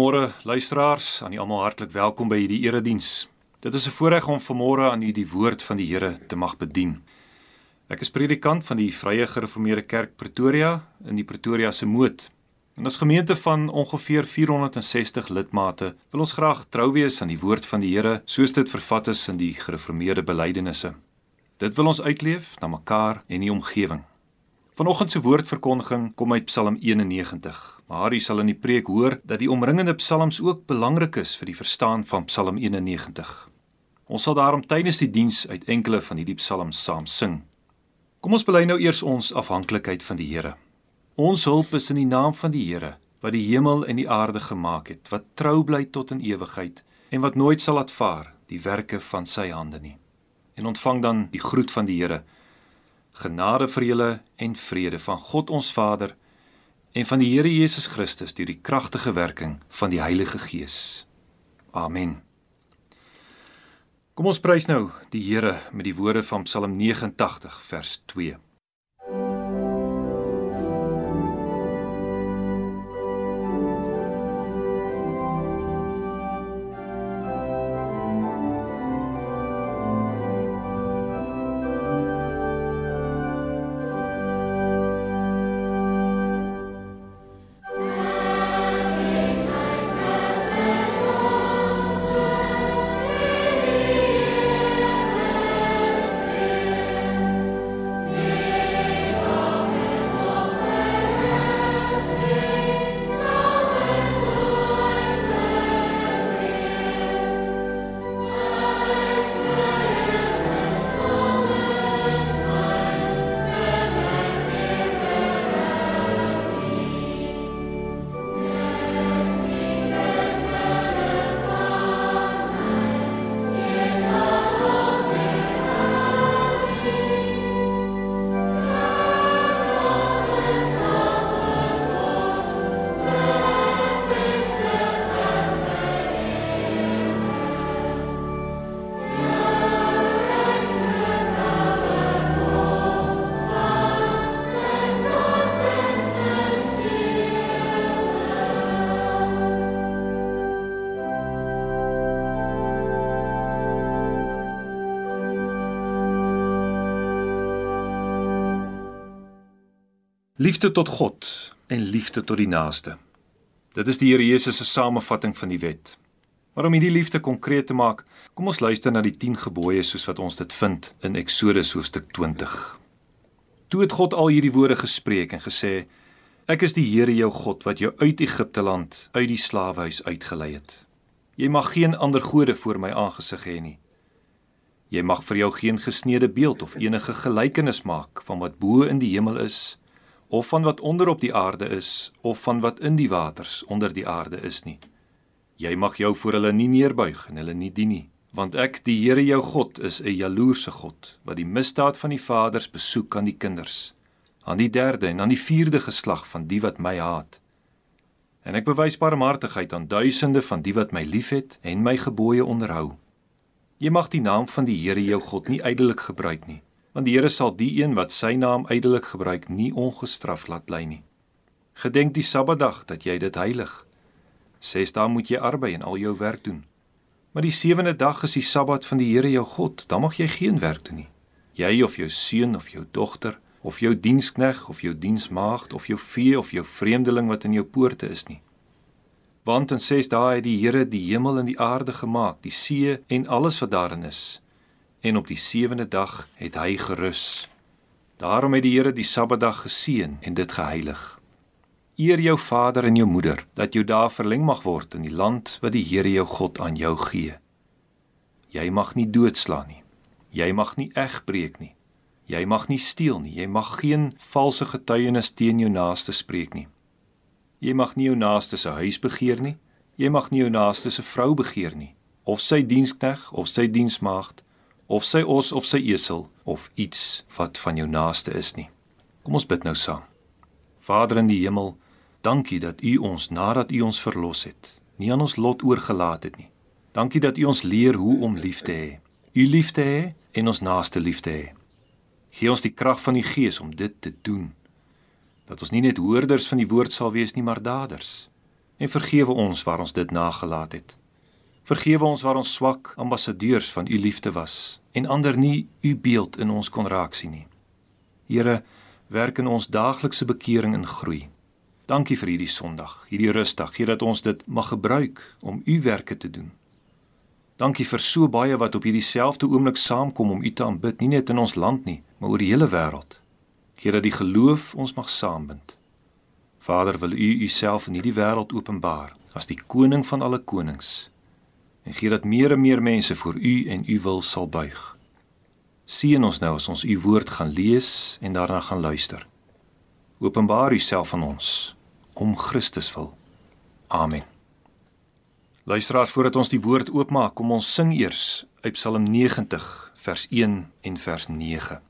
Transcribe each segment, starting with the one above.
Goeiemôre luisteraars, aan julle almal hartlik welkom by hierdie erediens. Dit is 'n voorreg om vanmôre aan u die woord van die Here te mag bedien. Ek is predikant van die Vrye Gereformeerde Kerk Pretoria in die Pretoria se Moed. En as gemeente van ongeveer 460 lidmate wil ons graag trou wees aan die woord van die Here soos dit vervat is in die gereformeerde belydenisse. Dit wil ons uitleef na mekaar en die omgewing. Vanoggend se woordverkondiging kom uit Psalm 91. Maar u sal in die preek hoor dat die omringende psalms ook belangrik is vir die verstaan van Psalm 91. Ons sal daarom tydens die diens uit enkele van hierdie psalms saam sing. Kom ons bely nou eers ons afhanklikheid van die Here. Ons hulp is in die naam van die Here wat die hemel en die aarde gemaak het, wat trou bly tot in ewigheid en wat nooit sal laat vaar die werke van sy hande nie. En ontvang dan die groet van die Here. Genade vir julle en vrede van God ons Vader en van die Here Jesus Christus deur die kragtige werking van die Heilige Gees. Amen. Kom ons prys nou die Here met die woorde van Psalm 89 vers 2. Liefde tot God en liefde tot die naaste. Dit is die Here Jesus se samevatting van die wet. Maar om hierdie liefde konkreet te maak, kom ons luister na die 10 gebooie soos wat ons dit vind in Eksodus hoofstuk 20. Toe het God al hierdie woorde gespreek en gesê: Ek is die Here jou God wat jou uit Egipte land, uit die slawehuis uitgelei het. Jy mag geen ander gode voor my aangesig hê nie. Jy mag vir jou geen gesneede beeld of enige gelykenis maak van wat bo in die hemel is of van wat onder op die aarde is of van wat in die waters onder die aarde is nie. Jy mag jou voor hulle nie neerbuig en hulle nie dien nie, want ek, die Here jou God, is 'n jaloerse God wat die misdaad van die vaders besoek aan die kinders, aan die derde en aan die vierde geslag van die wat my haat. En ek bewys barmhartigheid aan duisende van die wat my liefhet en my gebooie onderhou. Jy mag die naam van die Here jou God nie ydelik gebruik nie want die Here sal die een wat sy naam ydelik gebruik nie ongestraf laat bly nie. Gedenk die Sabbatdag dat jy dit heilig. Ses dae moet jy arbei en al jou werk doen. Maar die sewende dag is die Sabbat van die Here jou God, dan mag jy geen werk doen nie. Jy of jou seun of jou dogter of jou dienskneg of jou diensmaagd of jou vee of jou vreemdeling wat in jou poorte is nie. Want in 6 dae het die Here die hemel en die aarde gemaak, die see en alles wat daarin is en op die sewende dag het hy gerus. Daarom het die Here die Sabbatdag geseën en dit geheilig. Eer jou vader en jou moeder dat jou dae verleng mag word in die land wat die Here jou God aan jou gee. Jy mag nie doodslaan nie. Jy mag nie egbreek nie. Jy mag nie steel nie. Jy mag geen valse getuienis teen jou naaste spreek nie. Jy mag nie jou naaste se huis begeer nie. Jy mag nie jou naaste se vrou begeer nie, of sy dienskneg of sy diensmaagd of sy os of sy esel of iets wat van jou naaste is nie. Kom ons bid nou saam. Vader in die hemel, dankie dat U ons nadat U ons verlos het, nie aan ons lot oorgelaat het nie. Dankie dat U ons leer hoe om lief te hê. U lief te hê en ons naaste lief te hê. Gee ons die krag van die Gees om dit te doen. Dat ons nie net hoorders van die woord sal wees nie, maar daders. en vergewe ons waar ons dit nagelaat het. Vergewe ons waar ons swak ambassadeurs van u liefde was en ander nie u beeld in ons kon raak sien nie. Here, werk in ons daaglikse bekering en groei. Dankie vir hierdie Sondag, hierdie rustdag, hier dat ons dit mag gebruik om u werke te doen. Dankie vir so baie wat op hierdie selfde oomblik saamkom om u te aanbid, nie net in ons land nie, maar oor die hele wêreld. Here dat die geloof ons mag saambind. Vader, wil u uself in hierdie wêreld openbaar as die koning van alle konings. En gee dat meer en meer mense voor u en u wil sal buig. Sien ons nou as ons u woord gaan lees en daarna gaan luister. Openbaar uself aan ons om Christus wil. Amen. Luisteraars, voordat ons die woord oopmaak, kom ons sing eers uit Psalm 90 vers 1 en vers 9.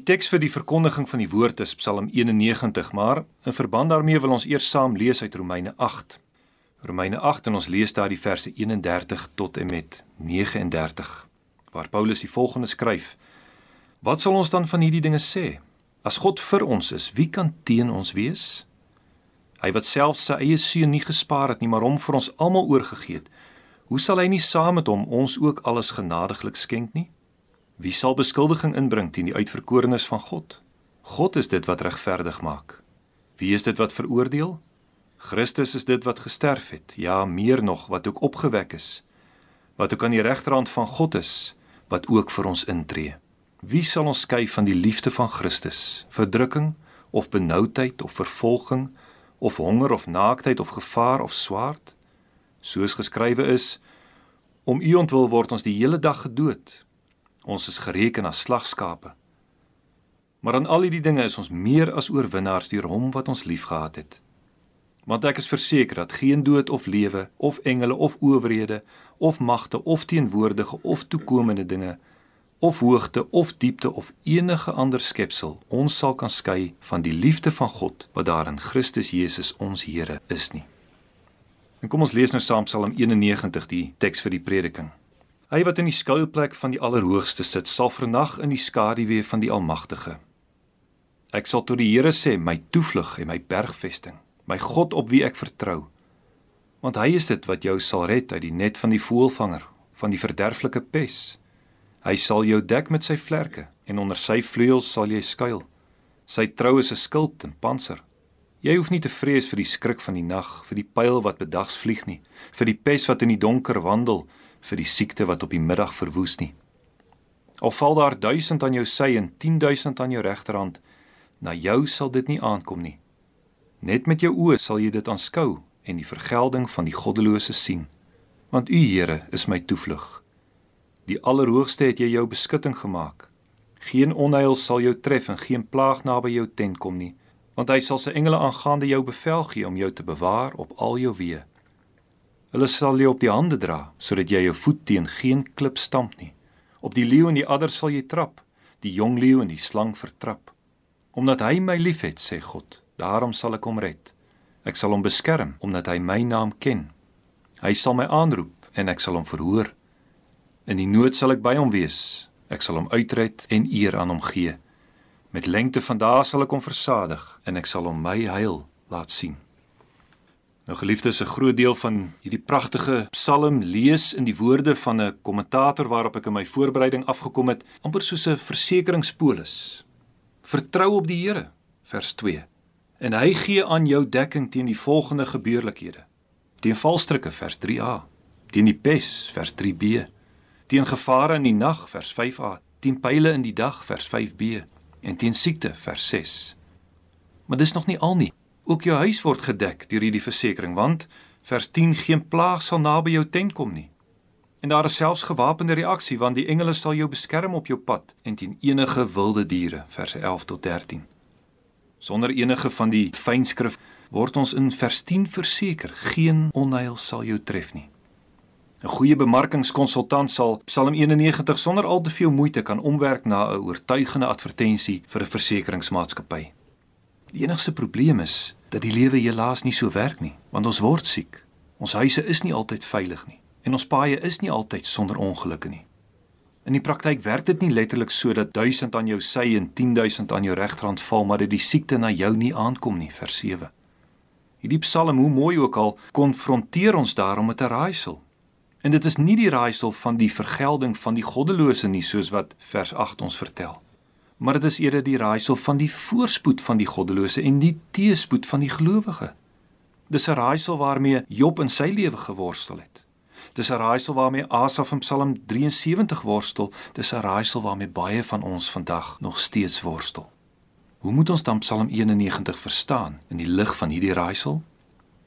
Die teks vir die verkondiging van die woord is Psalm 91, maar in verband daarmee wil ons eers saam lees uit Romeine 8. Romeine 8 en ons lees daar die verse 31 tot en met 39 waar Paulus die volgende skryf: Wat sal ons dan van hierdie dinge sê? As God vir ons is, wie kan teen ons wees? Hy wat self sy eie seun nie gespaar het nie, maar hom vir ons almal oorgegee het, hoe sal hy nie saam met hom ons ook alles genadiglik skenk nie? Wie sal beskuldiging inbring teen die uitverkorenes van God? God is dit wat regverdig maak. Wie is dit wat veroordeel? Christus is dit wat gesterf het, ja, meer nog wat ook opgewek is, wat ook aan die regterhand van God is, wat ook vir ons intree. Wie sal ons skei van die liefde van Christus? Verdrukking of benoudheid of vervolging of honger of naaktheid of gevaar of swaard? Soos geskrywe is, om u ontwil word ons die hele dag gedood. Ons is gereken as slagskape. Maar aan al hierdie dinge is ons meer as oorwinnaars deur hom wat ons liefgehad het. Want ek is verseker dat geen dood of lewe of engele of owerhede of magte of teenwoordige of toekomende dinge of hoogte of diepte of enige ander skepsel ons sal kan skei van die liefde van God wat daar in Christus Jesus ons Here is nie. En kom ons lees nou saam Psalm 91 die teks vir die prediking. Hy wat in die skuilplek van die Allerhoogste sit, sal vernag in die skaduwee van die Almagtige. Ek sal tot die Here sê, my toevlug en my bergvesting, my God op wie ek vertrou. Want hy is dit wat jou sal red uit die net van die voëlvanger, van die verderflike pes. Hy sal jou dek met sy vlerke en onder sy vleuels sal jy skuil. Sy trou is 'n skild en panser. Jy hoef nie te vrees vir die skrik van die nag, vir die pyl wat bedags vlieg nie, vir die pes wat in die donker wandel, vir die siekte wat op die middag verwoes nie. Al val daar 1000 aan jou sy en 10000 aan jou regterhand, na jou sal dit nie aankom nie. Net met jou oë sal jy dit aanskou en die vergelding van die goddelose sien. Want U Here is my toevlug. Die Allerhoogste het jy jou beskutting gemaak. Geen onheil sal jou tref en geen plaag naby jou tent kom nie, want hy sal sy engele aangaande jou bevel gee om jou te bewaar op al jou weë. Hulle sal jou op die hande dra sodat jy jou voet teen geen klip stamp nie. Op die leeu en die adder sal jy trap, die jong leeu en die slang vertrap. Omdat hy my liefhet, sê God, daarom sal ek hom red. Ek sal hom beskerm omdat hy my naam ken. Hy sal my aanroep en ek sal hom verhoor. In die nood sal ek by hom wees. Ek sal hom uitred en eer aan hom gee. Met lengte van dae sal ek hom versadig en ek sal hom my heil laat sien. Nou geliefdes, 'n groot deel van hierdie pragtige Psalm lees in die woorde van 'n kommentator waarop ek in my voorbereiding afgekom het, amper soos 'n versekeringspolis. Vertrou op die Here, vers 2. En hy gee aan jou dekking teen die volgende gebeurlikhede. Teen valstrikke, vers 3a. Teen die pes, vers 3b teen gevare in die nag vers 5a, teen pile in die dag vers 5b en teen siekte vers 6. Maar dis nog nie al nie. Ook jou huis word gedek deur hierdie versekering want vers 10 geen plaag sal naby jou tent kom nie. En daar is selfs gewapende reaksie want die engele sal jou beskerm op jou pad en teen enige wilde diere verse 11 tot 13. Sonder enige van die fynskrif word ons in vers 10 verseker geen onheil sal jou tref nie. 'n Goeie bemarkingskonsultant sal Psalm 91 sonder al te veel moeite kan omwerk na 'n oortuigende advertensie vir 'n versekeringsmaatskappy. Die enigste probleem is dat die lewe helaas nie so werk nie, want ons word siek. Ons huise is nie altyd veilig nie en ons paaie is nie altyd sonder ongelukke nie. In die praktyk werk dit nie letterlik so dat 1000 aan jou sy en 10000 aan jou regterhand val, maar dat die siekte na jou nie aankom nie, vers 7. Hierdie Psalm, hoe mooi ook al, konfronteer ons daarom met 'n raaisel. En dit is nie die raaisel van die vergelding van die goddelose nie soos wat vers 8 ons vertel. Maar dit is eerder die raaisel van die voorspoed van die goddelose en die teëspoed van die gelowige. Dis 'n raaisel waarmee Job in sy lewe geworstel het. Dis 'n raaisel waarmee Asaf in Psalm 73 worstel, dis 'n raaisel waarmee baie van ons vandag nog steeds worstel. Hoe moet ons dan Psalm 91 verstaan in die lig van hierdie raaisel?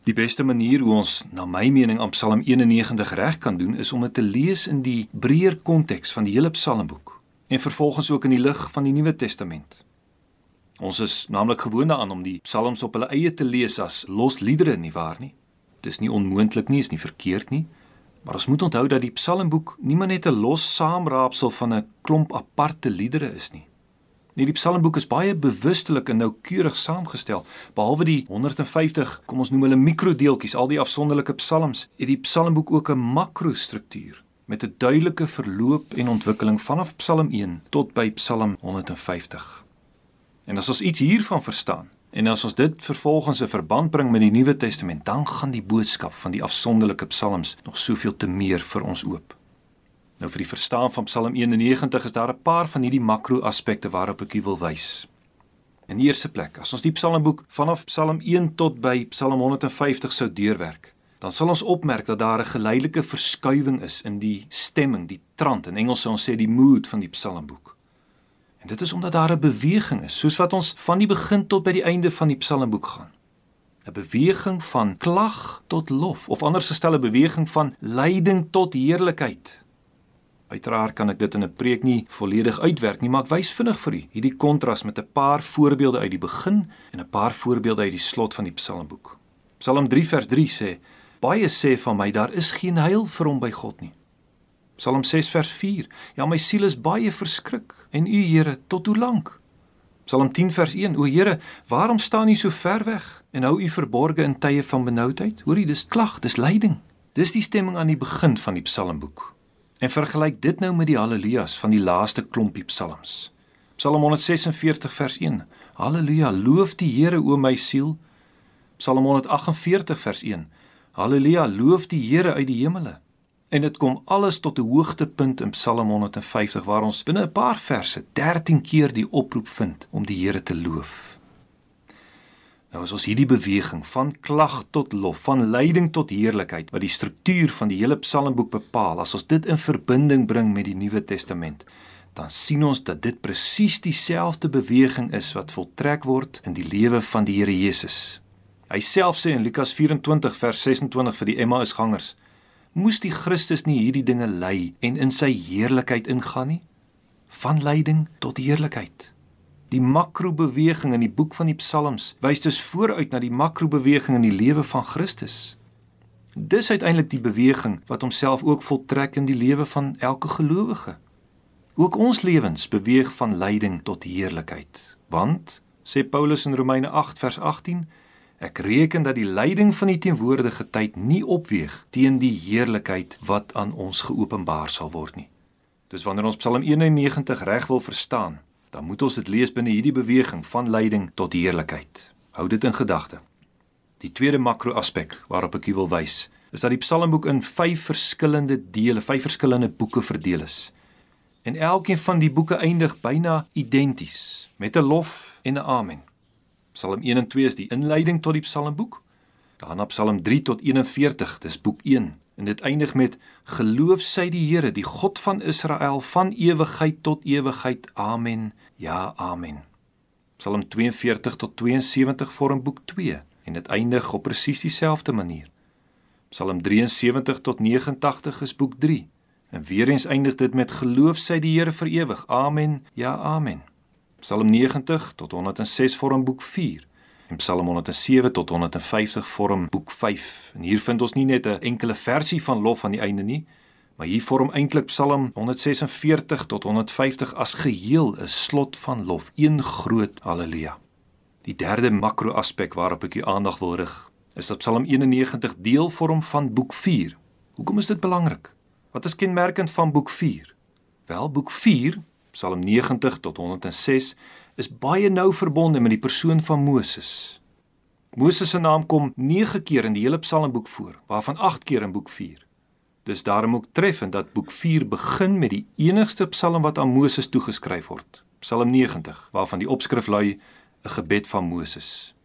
Die beste manier hoe ons na my mening aan Psalm 91 reg kan doen is om dit te lees in die breër konteks van die hele Psalmboek en vervolgens ook in die lig van die Nuwe Testament. Ons is naamlik gewoond daaraan om die psalms op hulle eie te lees as los liedere nie waar nie. Dis nie onmoontlik nie, is nie verkeerd nie, maar ons moet onthou dat die Psalmboek nie net 'n los saamraapsel van 'n klomp aparte liedere is nie. Nee, die Psalmboek is baie bewustelik en noukeurig saamgestel. Behalwe die 150, kom ons noem hulle mikrodeeltjies, al die afsonderlike psalms, het die Psalmboek ook 'n makrostruktuur met 'n duidelike verloop en ontwikkeling vanaf Psalm 1 tot by Psalm 150. En as ons iets hiervan verstaan en as ons dit vervolgens 'n verband bring met die Nuwe Testament, dan gaan die boodskap van die afsonderlike psalms nog soveel te meer vir ons oop. Nou vir die verstaan van Psalm 91 is daar 'n paar van hierdie makro-aspekte waarop ek u wil wys. In die eerste plek, as ons die Psalmboek vanaf Psalm 1 tot by Psalm 150 sou deurwerk, dan sal ons opmerk dat daar 'n geleidelike verskuiwing is in die stemming, die trant. In Engels sou ons sê die mood van die Psalmboek. En dit is omdat daar 'n beweging is, soos wat ons van die begin tot by die einde van die Psalmboek gaan. 'n Beweging van klag tot lof, of anders gestel 'n beweging van lyding tot heerlikheid. Uiteraard kan ek dit in 'n preek nie volledig uitwerk nie, maar ek wys vinnig vir u hierdie kontras met 'n paar voorbeelde uit die begin en 'n paar voorbeelde uit die slot van die Psalmboek. Psalm 3 vers 3 sê: Baie sê van my daar is geen heil vir hom by God nie. Psalm 6 vers 4: Ja, my siel is baie verskrik en u Here, tot hoe lank? Psalm 10 vers 1: O Here, waarom staan u so ver weg en hou u verborge in tye van benoudheid? Hoorie, dis klag, dis lyding. Dis die stemming aan die begin van die Psalmboek. En vergelyk dit nou met die haleluja's van die laaste klompie psalms. Psalm 146 vers 1. Halleluja, loof die Here o my siel. Psalm 148 vers 1. Halleluja, loof die Here uit die hemele. En dit kom alles tot 'n hoogtepunt in Psalm 150 waar ons binne 'n paar verse 13 keer die oproep vind om die Here te loof. Nou as ons hierdie beweging van klag tot lof, van lyding tot heerlikheid wat die struktuur van die hele Psalmboek bepaal, as ons dit in verbinding bring met die Nuwe Testament, dan sien ons dat dit presies dieselfde beweging is wat voltrek word in die lewe van die Here Jesus. Hy self sê in Lukas 24 vers 26 vir die Emmausgangers: Moes die Christus nie hierdie dinge ly en in sy heerlikheid ingaan nie? Van lyding tot heerlikheid. Die makrobeweging in die boek van die Psalms wys dus vooruit na die makrobeweging in die lewe van Christus. Dis uiteindelik die beweging wat homself ook voltrek in die lewe van elke gelowige. Ook ons lewens beweeg van lyding tot heerlikheid. Want sê Paulus in Romeine 8 vers 18, ek reken dat die lyding van die teenwoordige tyd nie opweeg teen die heerlikheid wat aan ons geopenbaar sal word nie. Dis wanneer ons Psalm 91 reg wil verstaan, dan moet ons dit lees binne hierdie beweging van lyding tot heerlikheid. Hou dit in gedagte. Die tweede makro-aspek waarop ek u wil wys, is dat die Psalmboek in 5 verskillende dele, 5 verskillende boeke verdeel is. En elkeen van die boeke eindig byna identies met 'n lof en 'n amen. Psalm 1 en 2 is die inleiding tot die Psalmboek. Daarna Psalm 3 tot 41, dis boek 1 En dit eindig met geloof sy die Here, die God van Israel van ewigheid tot ewigheid. Amen. Ja, amen. Psalm 42 tot 72 vorm boek 2 en dit eindig op presies dieselfde manier. Psalm 73 tot 89 is boek 3 en weer eens eindig dit met geloof sy die Here vir ewig. Amen. Ja, amen. Psalm 90 tot 106 vorm boek 4 En Psalm 107 tot 150 vorm boek 5. En hier vind ons nie net 'n enkele versie van lof aan die einde nie, maar hier vorm eintlik Psalm 146 tot 150 as geheel 'n slot van lof, een groot haleluja. Die derde makro-aspek waarop ek u aandag wil rig, is dat Psalm 91 deel vorm van boek 4. Hoekom is dit belangrik? Wat is kenmerkend van boek 4? Wel, boek 4, Psalm 90 tot 106 is baie nou verbonde met die persoon van Moses. Moses se naam kom 9 keer in die hele Psalmboek voor, waarvan 8 keer in boek 4. Dis daarom ook treffend dat boek 4 begin met die enigste Psalm wat aan Moses toegeskryf word, Psalm 90, waarvan die opskrif lui 'n gebed van Moses.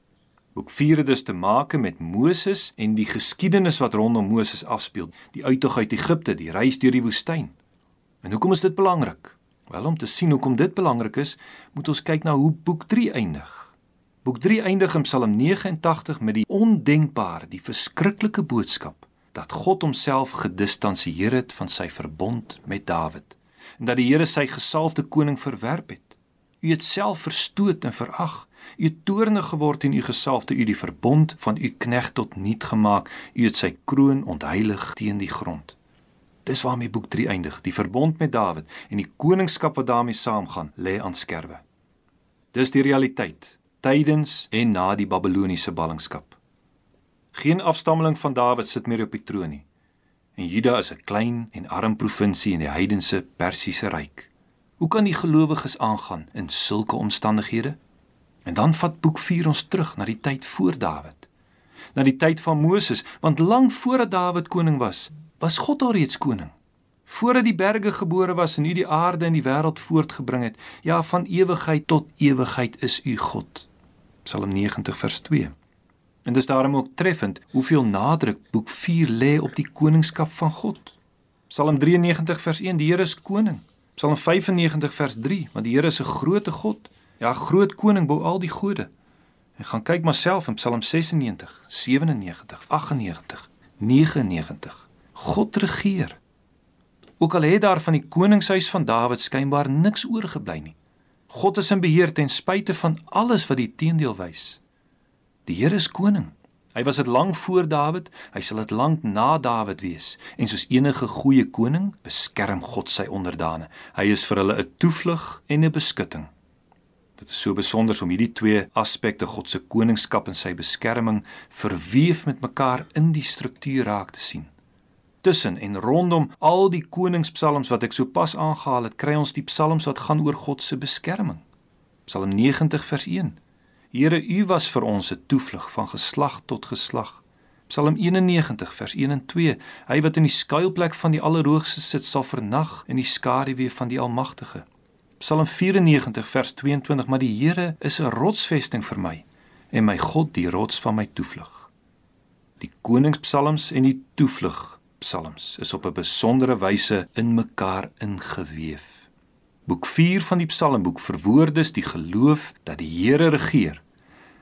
Boek 4 het dus te maak met Moses en die geskiedenis wat rondom Moses afspeel, die uittog uit Egipte, die reis deur die woestyn. En hoekom is dit belangrik? Wel om te sien hoekom dit belangrik is, moet ons kyk na hoe boek 3 eindig. Boek 3 eindig in Psalm 89 met die ondenkbare, die verskriklike boodskap dat God homself gedistansieer het van sy verbond met Dawid en dat die Here sy gesalfde koning verwerp het. U het self verstoot en verag. U het toornig geword en u gesalfde u die verbond van u knegt tot niet gemaak. U het sy kroon ontheilig teen die grond. Dis waarmee boek 3 eindig, die verbond met Dawid en die koningskap wat daarmee saamgaan, lê aan skerwe. Dis die realiteit tydens en na die Babiloniese ballingskap. Geen afstammeling van Dawid sit meer op die troon nie. En Juda is 'n klein en arm provinsie in die heidense Persiese ryk. Hoe kan die gelowiges aangaan in sulke omstandighede? En dan vat boek 4 ons terug na die tyd voor Dawid. Na die tyd van Moses, want lank voordat Dawid koning was, was God alreeds koning. Voordat die berge gebore was en u die aarde en die wêreld voortgebring het, ja van ewigheid tot ewigheid is u God. Psalm 90 vers 2. En dis daarom ook treffend hoeveel nadruk boek 4 lê op die koningskap van God. Psalm 93 vers 1 die Here is koning. Psalm 95 vers 3 want die Here is 'n groote God. Ja, groot koning bo al die gode. En gaan kyk maar self in Psalm 96, 97, 98, 99. God regeer. Ook al het daar van die koningshuis van Dawid skynbaar niks oorgebly nie. God is in beheer ten spyte van alles wat die teendeel wys. Die Here is koning. Hy was dit lank voor Dawid, hy sal dit lank na Dawid wees. En soos enige goeie koning, beskerm God sy onderdane. Hy is vir hulle 'n toevlug en 'n beskutting. Dit is so besonder om hierdie twee aspekte God se koningskap en sy beskerming verweef met mekaar in die struktuur raak te sien tussen en rondom al die koningspsalms wat ek sopas aangehaal het, kry ons die psalms wat gaan oor God se beskerming. Psalm 90 vers 1. Here, U was vir ons 'n toevlug van geslag tot geslag. Psalm 91 vers 1 en 2. Hy wat in die skuilplek van die Allerhoogste sit, sal vernag in die skaduwee van die Almagtige. Psalm 94 vers 22. Maar die Here is 'n rotsvesting vir my en my God die rots van my toevlug. Die koningspsalms en die toevlugpsalms is op 'n besondere wyse in mekaar ingeweef. Boek 4 van die Psalmboek verwoordes die geloof dat die Here regeer,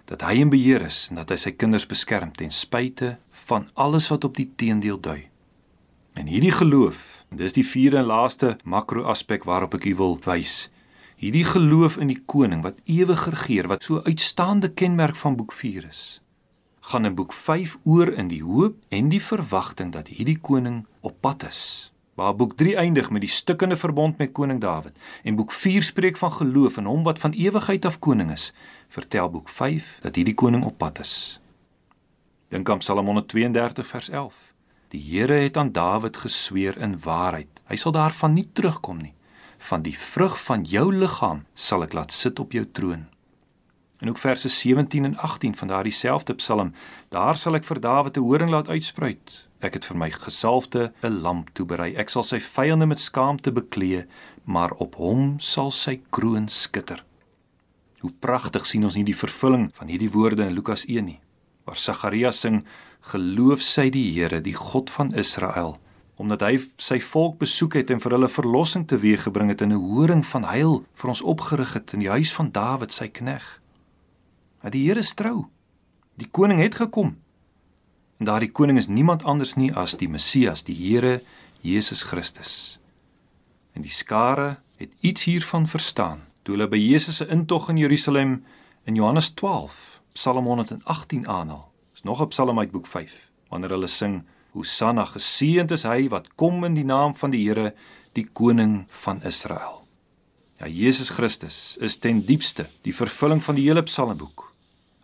dat hy in beheer is en dat hy sy kinders beskerm ten spyte van alles wat op die teendeel dui. En hierdie geloof, en dis die vierde en laaste makro aspek waarop ek u wil wys. Hierdie geloof in die koning wat ewig regeer, wat so uitstaande kenmerk van boek 4 is, gaan in boek 5 oor in die hoop en die verwagting dat hierdie koning op pad is. Waar boek 3 eindig met die stukkende verbond met koning Dawid en boek 4 spreek van geloof in hom wat van ewigheid af koning is, vertel boek 5 dat hierdie koning op pad is. Dink aan Psalm 132 vers 11. Die Here het aan Dawid gesweer in waarheid. Hy sal daarvan nie terugkom nie. Van die vrug van jou liggaam sal ek laat sit op jou troon. En ook verse 17 en 18 van daardie selfde Psalm, daar sal ek vir Dawid 'n horing laat uitspruit. Ek het vir my gesalfde 'n lamp toeberei. Ek sal sy vyande met skaamte beklee, maar op hom sal sy kroon skitter. Hoe pragtig sien ons nie die vervulling van hierdie woorde in Lukas 1 nie, waar Sagarias sing: "Geloof sy die Here, die God van Israel." omdat hy sy volk besoek het en vir hulle verlossing teweeggebring het en 'n horing van heil vir ons opgerig het in die huis van Dawid sy knegg. Maar die Here is trou. Die koning het gekom. En daardie koning is niemand anders nie as die Messias, die Here Jesus Christus. En die skare het iets hiervan verstaan toe hulle by Jesus se intog in Jerusalem in Johannes 12 Psalm 118 aanhaal. Dis nog 'n Psalm uit boek 5 wanneer hulle sing Hosanna geseënd is hy wat kom in die naam van die Here, die koning van Israel. Ja Jesus Christus is ten diepste die vervulling van die hele Psalmboek.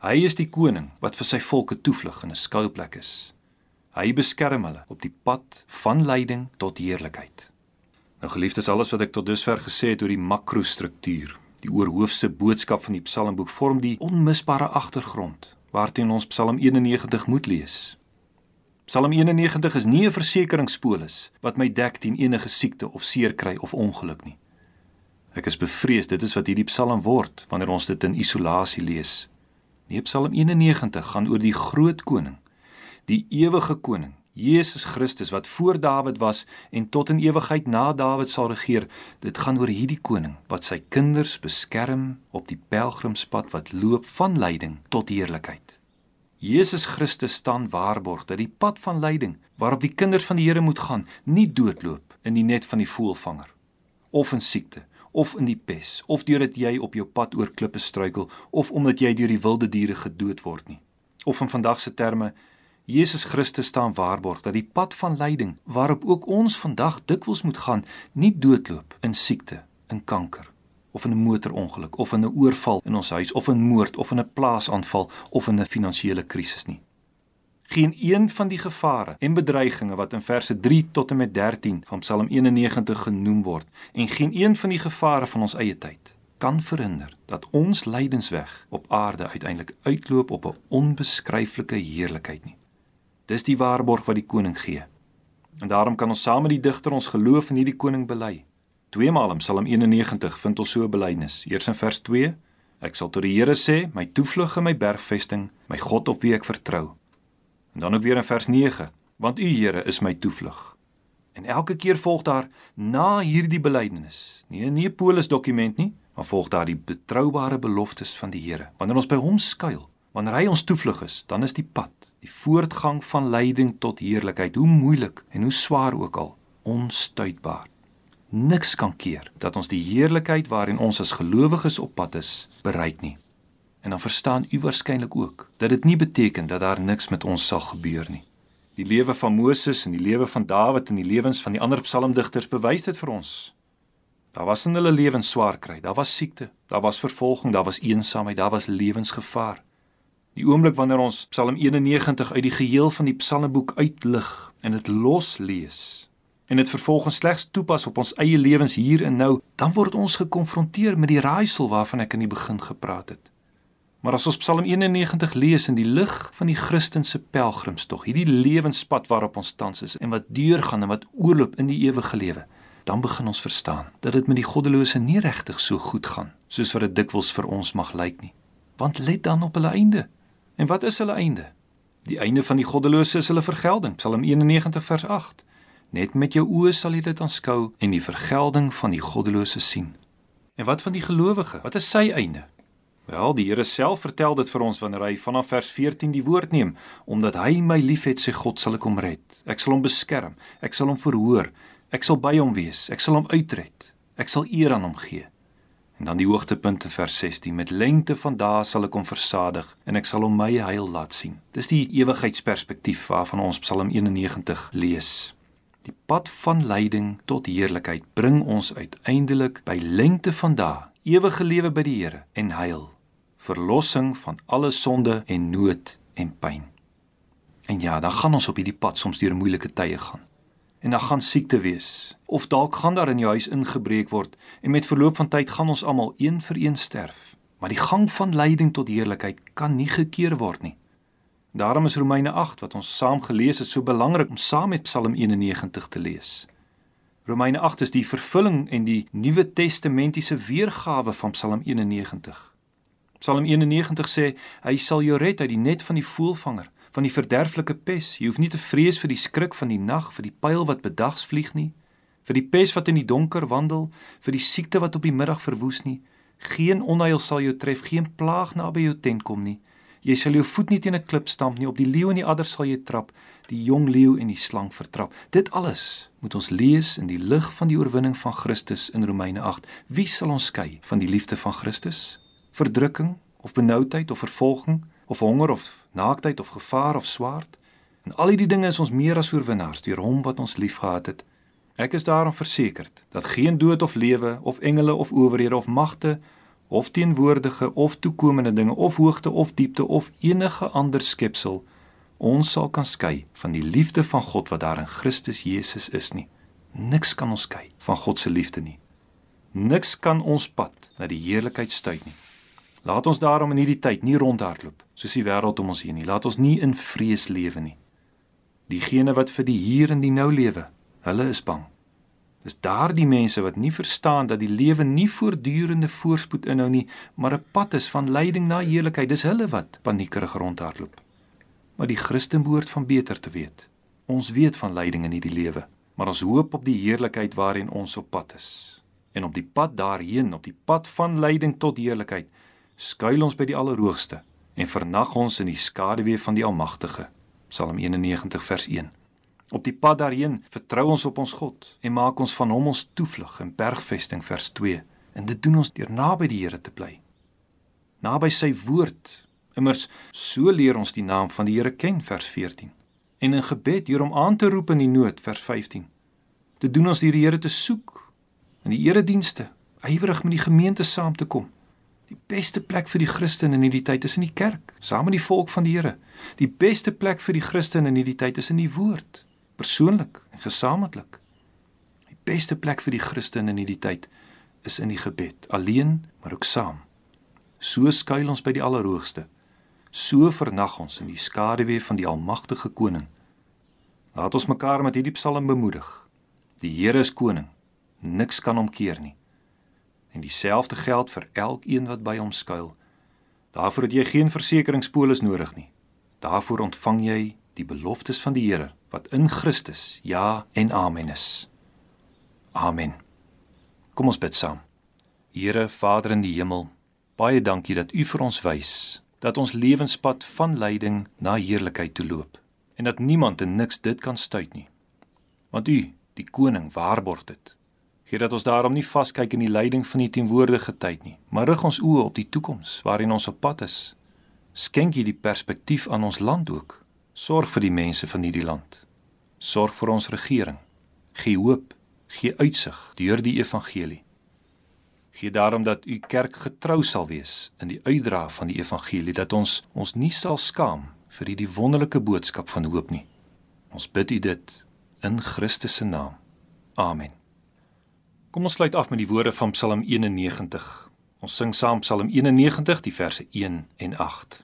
Hy is die koning wat vir sy volke toevlug en 'n skuilplek is. Hy beskerm hulle op die pad van lyding tot heerlikheid. Nou geliefdes, alles wat ek tot dusver gesê het oor die makrostruktuur, die oorhoofse boodskap van die Psalmboek vorm die onmisbare agtergrond waarteen ons Psalm 91 moet lees. Psalm 91 is nie 'n versekeringspolis wat my dek teen enige siekte of seer kry of ongeluk nie. Ek is bevrees dit is wat hierdie Psalm word wanneer ons dit in isolasie lees. Nee, Psalm 91 gaan oor die groot koning, die ewige koning, Jesus Christus wat voor Dawid was en tot in ewigheid na Dawid sal regeer. Dit gaan oor hierdie koning wat sy kinders beskerm op die pelgrimspad wat loop van lyding tot heerlikheid. Jesus Christus staan waarborg dat die pad van lyding waarop die kinders van die Here moet gaan, nie doodloop in die net van die voëlvanger of in siekte of in die pes of deurdat jy op jou pad oor klippe struikel of omdat jy deur die wilde diere gedood word nie. Of in vandag se terme Jesus Christus staan waarborg dat die pad van lyding waarop ook ons vandag dikwels moet gaan, nie doodloop in siekte, in kanker of in 'n motorongeluk of in 'n oorval in ons huis of in moord of in 'n plaasaanval of in 'n finansiële krisis nie. Geen een van die gevare en bedreigings wat in verse 3 tot en met 13 van Psalm 91 genoem word en geen een van die gevare van ons eie tyd kan verhinder dat ons lydensweg op aarde uiteindelik uitloop op 'n onbeskryflike heerlikheid nie. Dis die waarborg wat die koning gee. En daarom kan ons saam met die digter ons geloof in hierdie koning bely. Tweemaal in Psalm 91 vind ons so 'n belydenis. Eers in vers 2: Ek sal tot die Here sê, my toevlug en my bergvesting, my God op wie ek vertrou. En dan ook weer in vers 9, want u Here is my toevlug. En elke keer volg daar na hierdie belydenis, nie 'n nie polis dokument nie, maar volg daar die betroubare beloftes van die Here. Wanneer ons by hom skuil, wanneer hy ons toevlug is, dan is die pad, die voortgang van lyding tot heerlikheid, hoe moeilik en hoe swaar ook al, onstuitbaar. Niks kan keer dat ons die heerlikheid waarin ons as gelowiges op pad is, bereik nie. En dan verstaan u waarskynlik ook dat dit nie beteken dat daar niks met ons sal gebeur nie. Die lewe van Moses en die lewe van Dawid en die lewens van die ander psalmdigters bewys dit vir ons. Daar was in hulle lewens swaar kry, daar was siekte, daar was vervolging, daar was eensaamheid, daar was lewensgevaar. Die oomblik wanneer ons Psalm 91 uit die geheel van die Psalmboek uitlig en dit los lees en dit vervolgens slegs toepas op ons eie lewens hier en nou, dan word ons gekonfronteer met die raaisel waarvan ek in die begin gepraat het. Maar as ons Psalm 91 lees in die lig van die Christense pelgrimstog, hierdie lewenspad waarop ons tans is en wat deurgaan en wat oorloop in die ewige lewe, dan begin ons verstaan dat dit met die goddelose nie regtig so goed gaan soos wat dit dikwels vir ons mag lyk nie. want let dan op hulle einde. En wat is hulle einde? Die einde van die goddelose is hulle vergelding. Psalm 91 vers 8. Net met jou oë sal jy dit aanskou en die vergelding van die goddelose sien. En wat van die gelowige? Wat is sy einde? Wel, die Here self vertel dit vir ons wanneer hy vanaf vers 14 die woord neem, omdat hy my liefhet, sê God sal ek hom red. Ek sal hom beskerm, ek sal hom verhoor, ek sal by hom wees, ek sal hom uitred. Ek sal eer aan hom gee. En dan die hoogtepunt in vers 16: Met lengte van dae sal ek hom versadig en ek sal hom my heil laat sien. Dis die ewigheidsperspektief waarvan ons Psalm 91 lees. Die pad van lyding tot heerlikheid bring ons uiteindelik by lengte van dae, ewige lewe by die Here en heil, verlossing van alle sonde en nood en pyn. En ja, dan gaan ons op hierdie pad soms deur moeilike tye gaan. En dan gaan siekte wees of dalk gaan daar in jou huis ingebreek word en met verloop van tyd gaan ons almal een vir een sterf. Maar die gang van lyding tot heerlikheid kan nie gekeer word nie. Daarom is Romeine 8 wat ons saam gelees het so belangrik om saam met Psalm 91 te lees. Romeine 8 is die vervulling en die Nuwe Testamentiese weergawe van Psalm 91 Psalm 91 sê hy sal jou red uit die net van die voëlvanger van die verderflike pes. Jy hoef nie te vrees vir die skrik van die nag, vir die pyl wat bedags vlieg nie, vir die pes wat in die donker wandel, vir die siekte wat op die middag verwoes nie. Geen onheil sal jou tref, geen plaag naby jou tent kom nie. Jy sal jou voet nie teen 'n klip stamp nie, op die leeu en die adder sal jy trap, die jong leeu en die slang vertrap. Dit alles moet ons lees in die lig van die oorwinning van Christus in Romeine 8. Wie sal ons skei van die liefde van Christus? Verdrukking of benoudheid of vervolging? of honger of naaktheid of gevaar of swaard. En al hierdie dinge is ons meer as oorwinnaars deur hom wat ons liefgehad het. Ek is daarom versekerd dat geen dood of lewe of engele of owerhede of magte of teenwoordige of toekomende dinge of hoogte of diepte of enige ander skepsel ons sal kan skei van die liefde van God wat daar in Christus Jesus is nie. Niks kan ons skei van God se liefde nie. Niks kan ons pad na die heerlikheid stuit nie. Laat ons daarom in hierdie tyd nie rondhardloop soos die wêreld om ons heen nie. Laat ons nie in vrees lewe nie. Diegene wat vir die hier en die nou lewe, hulle is bang. Dis daardie mense wat nie verstaan dat die lewe nie voortdurende voorspoed inhou nie, maar 'n pad is van lyding na heerlikheid. Dis hulle wat paniekerig rondhardloop. Maar die Christen behoort van beter te weet. Ons weet van lyding in hierdie lewe, maar ons hoop op die heerlikheid waarin ons op pad is. En op die pad daarheen, op die pad van lyding tot heerlikheid, skuil ons by die Allerhoogste en vernag ons in die skaduwee van die Almagtige. Psalm 91 vers 1. Op die pad daarheen vertrou ons op ons God en maak ons van hom ons toevlug en bergvesting vers 2. En dit doen ons deur naby die Here te bly. Naby sy woord. Immers so leer ons die naam van die Here ken vers 14. En in gebed deur hom aan te roep in die nood vers 15. Dit doen ons deur die Here te soek in die eredienste, ywerig met die gemeente saam te kom Die beste plek vir die Christen in hierdie tyd is in die kerk, saam met die volk van die Here. Die beste plek vir die Christen in hierdie tyd is in die woord, persoonlik en gesamentlik. Die beste plek vir die Christen in hierdie tyd is in die gebed, alleen maar ook saam. So skuil ons by die Allerhoogste. So vernag ons in die skaduwee van die Almagtige Koning. Laat ons mekaar met hierdie psalm bemoedig. Die Here is koning. Niks kan hom keer nie en dieselfde geld vir elkeen wat by hom skuil. Daarvoor het jy geen versekeringspolis nodig nie. Daarvoor ontvang jy die beloftes van die Here wat in Christus ja en amen is. Amen. Kom ons bid saam. Here Vader in die hemel, baie dankie dat U vir ons wys dat ons lewenspad van lyding na heerlikheid toe loop en dat niemand en niks dit kan stuit nie. Want U, die koning, waarborg dit. Gee dat ons daarom nie vaskyk in die lyding van die teenwoordige tyd nie, maar rig ons oë op die toekoms waarin ons op pad is. Skenk hierdie perspektief aan ons land ook. Sorg vir die mense van hierdie land. Sorg vir ons regering. Gee hoop, gee uitsig deur die evangelie. Gee daarom dat u kerk getrou sal wees in die uitdra van die evangelie dat ons ons nie sal skaam vir hierdie wonderlike boodskap van hoop nie. Ons bid u dit in Christus se naam. Amen. Kom ons sluit af met die woorde van Psalm 91. Ons sing saam Psalm 91 die verse 1 en 8.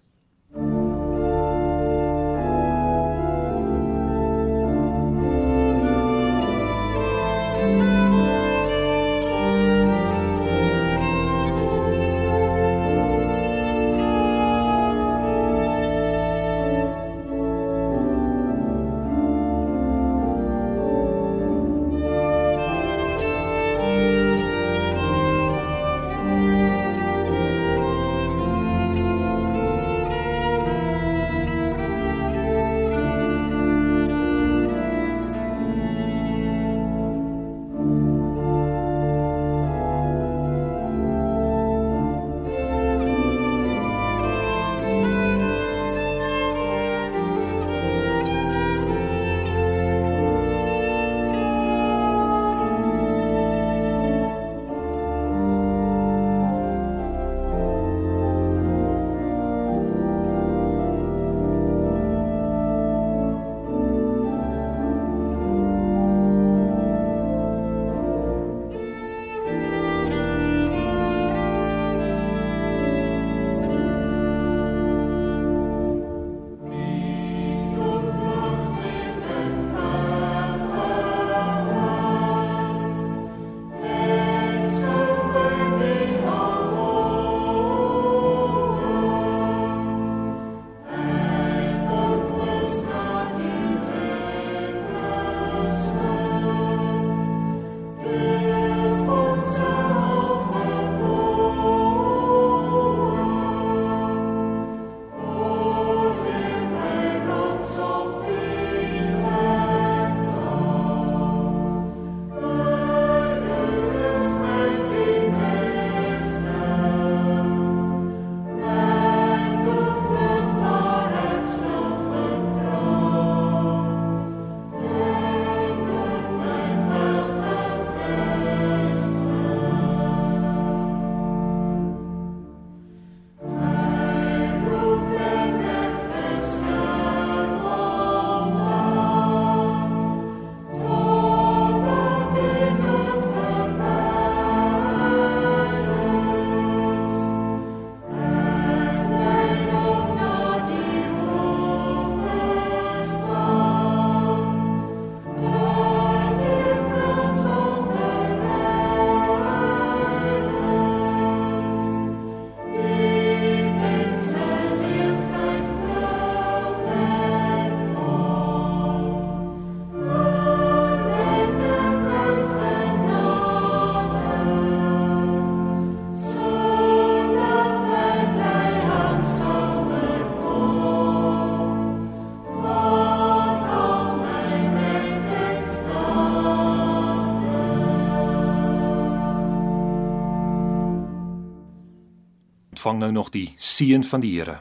Ontvang nou nog die seën van die Here.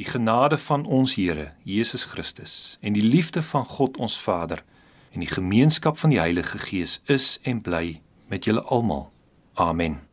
Die genade van ons Here Jesus Christus en die liefde van God ons Vader en die gemeenskap van die Heilige Gees is en bly met julle almal. Amen.